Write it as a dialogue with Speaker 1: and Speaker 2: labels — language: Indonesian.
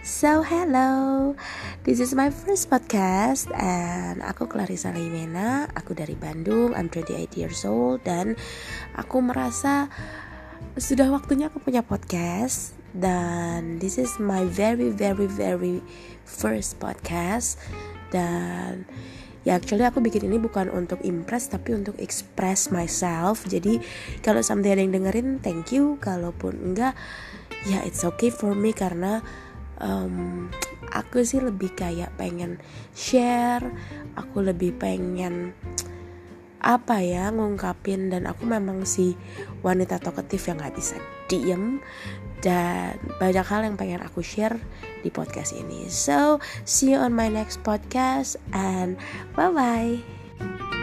Speaker 1: So hello, this is my first podcast and aku Clarissa Laimena, aku dari Bandung, I'm 28 years old dan aku merasa sudah waktunya aku punya podcast. Dan this is my very very very first podcast. Dan ya actually aku bikin ini bukan untuk impress tapi untuk express myself. Jadi kalau sampai ada yang dengerin thank you. Kalaupun enggak ya it's okay for me karena um, aku sih lebih kayak pengen share aku lebih pengen apa ya ngungkapin dan aku memang si wanita talkative yang nggak bisa diem dan banyak hal yang pengen aku share di podcast ini. So see you on my next podcast and bye bye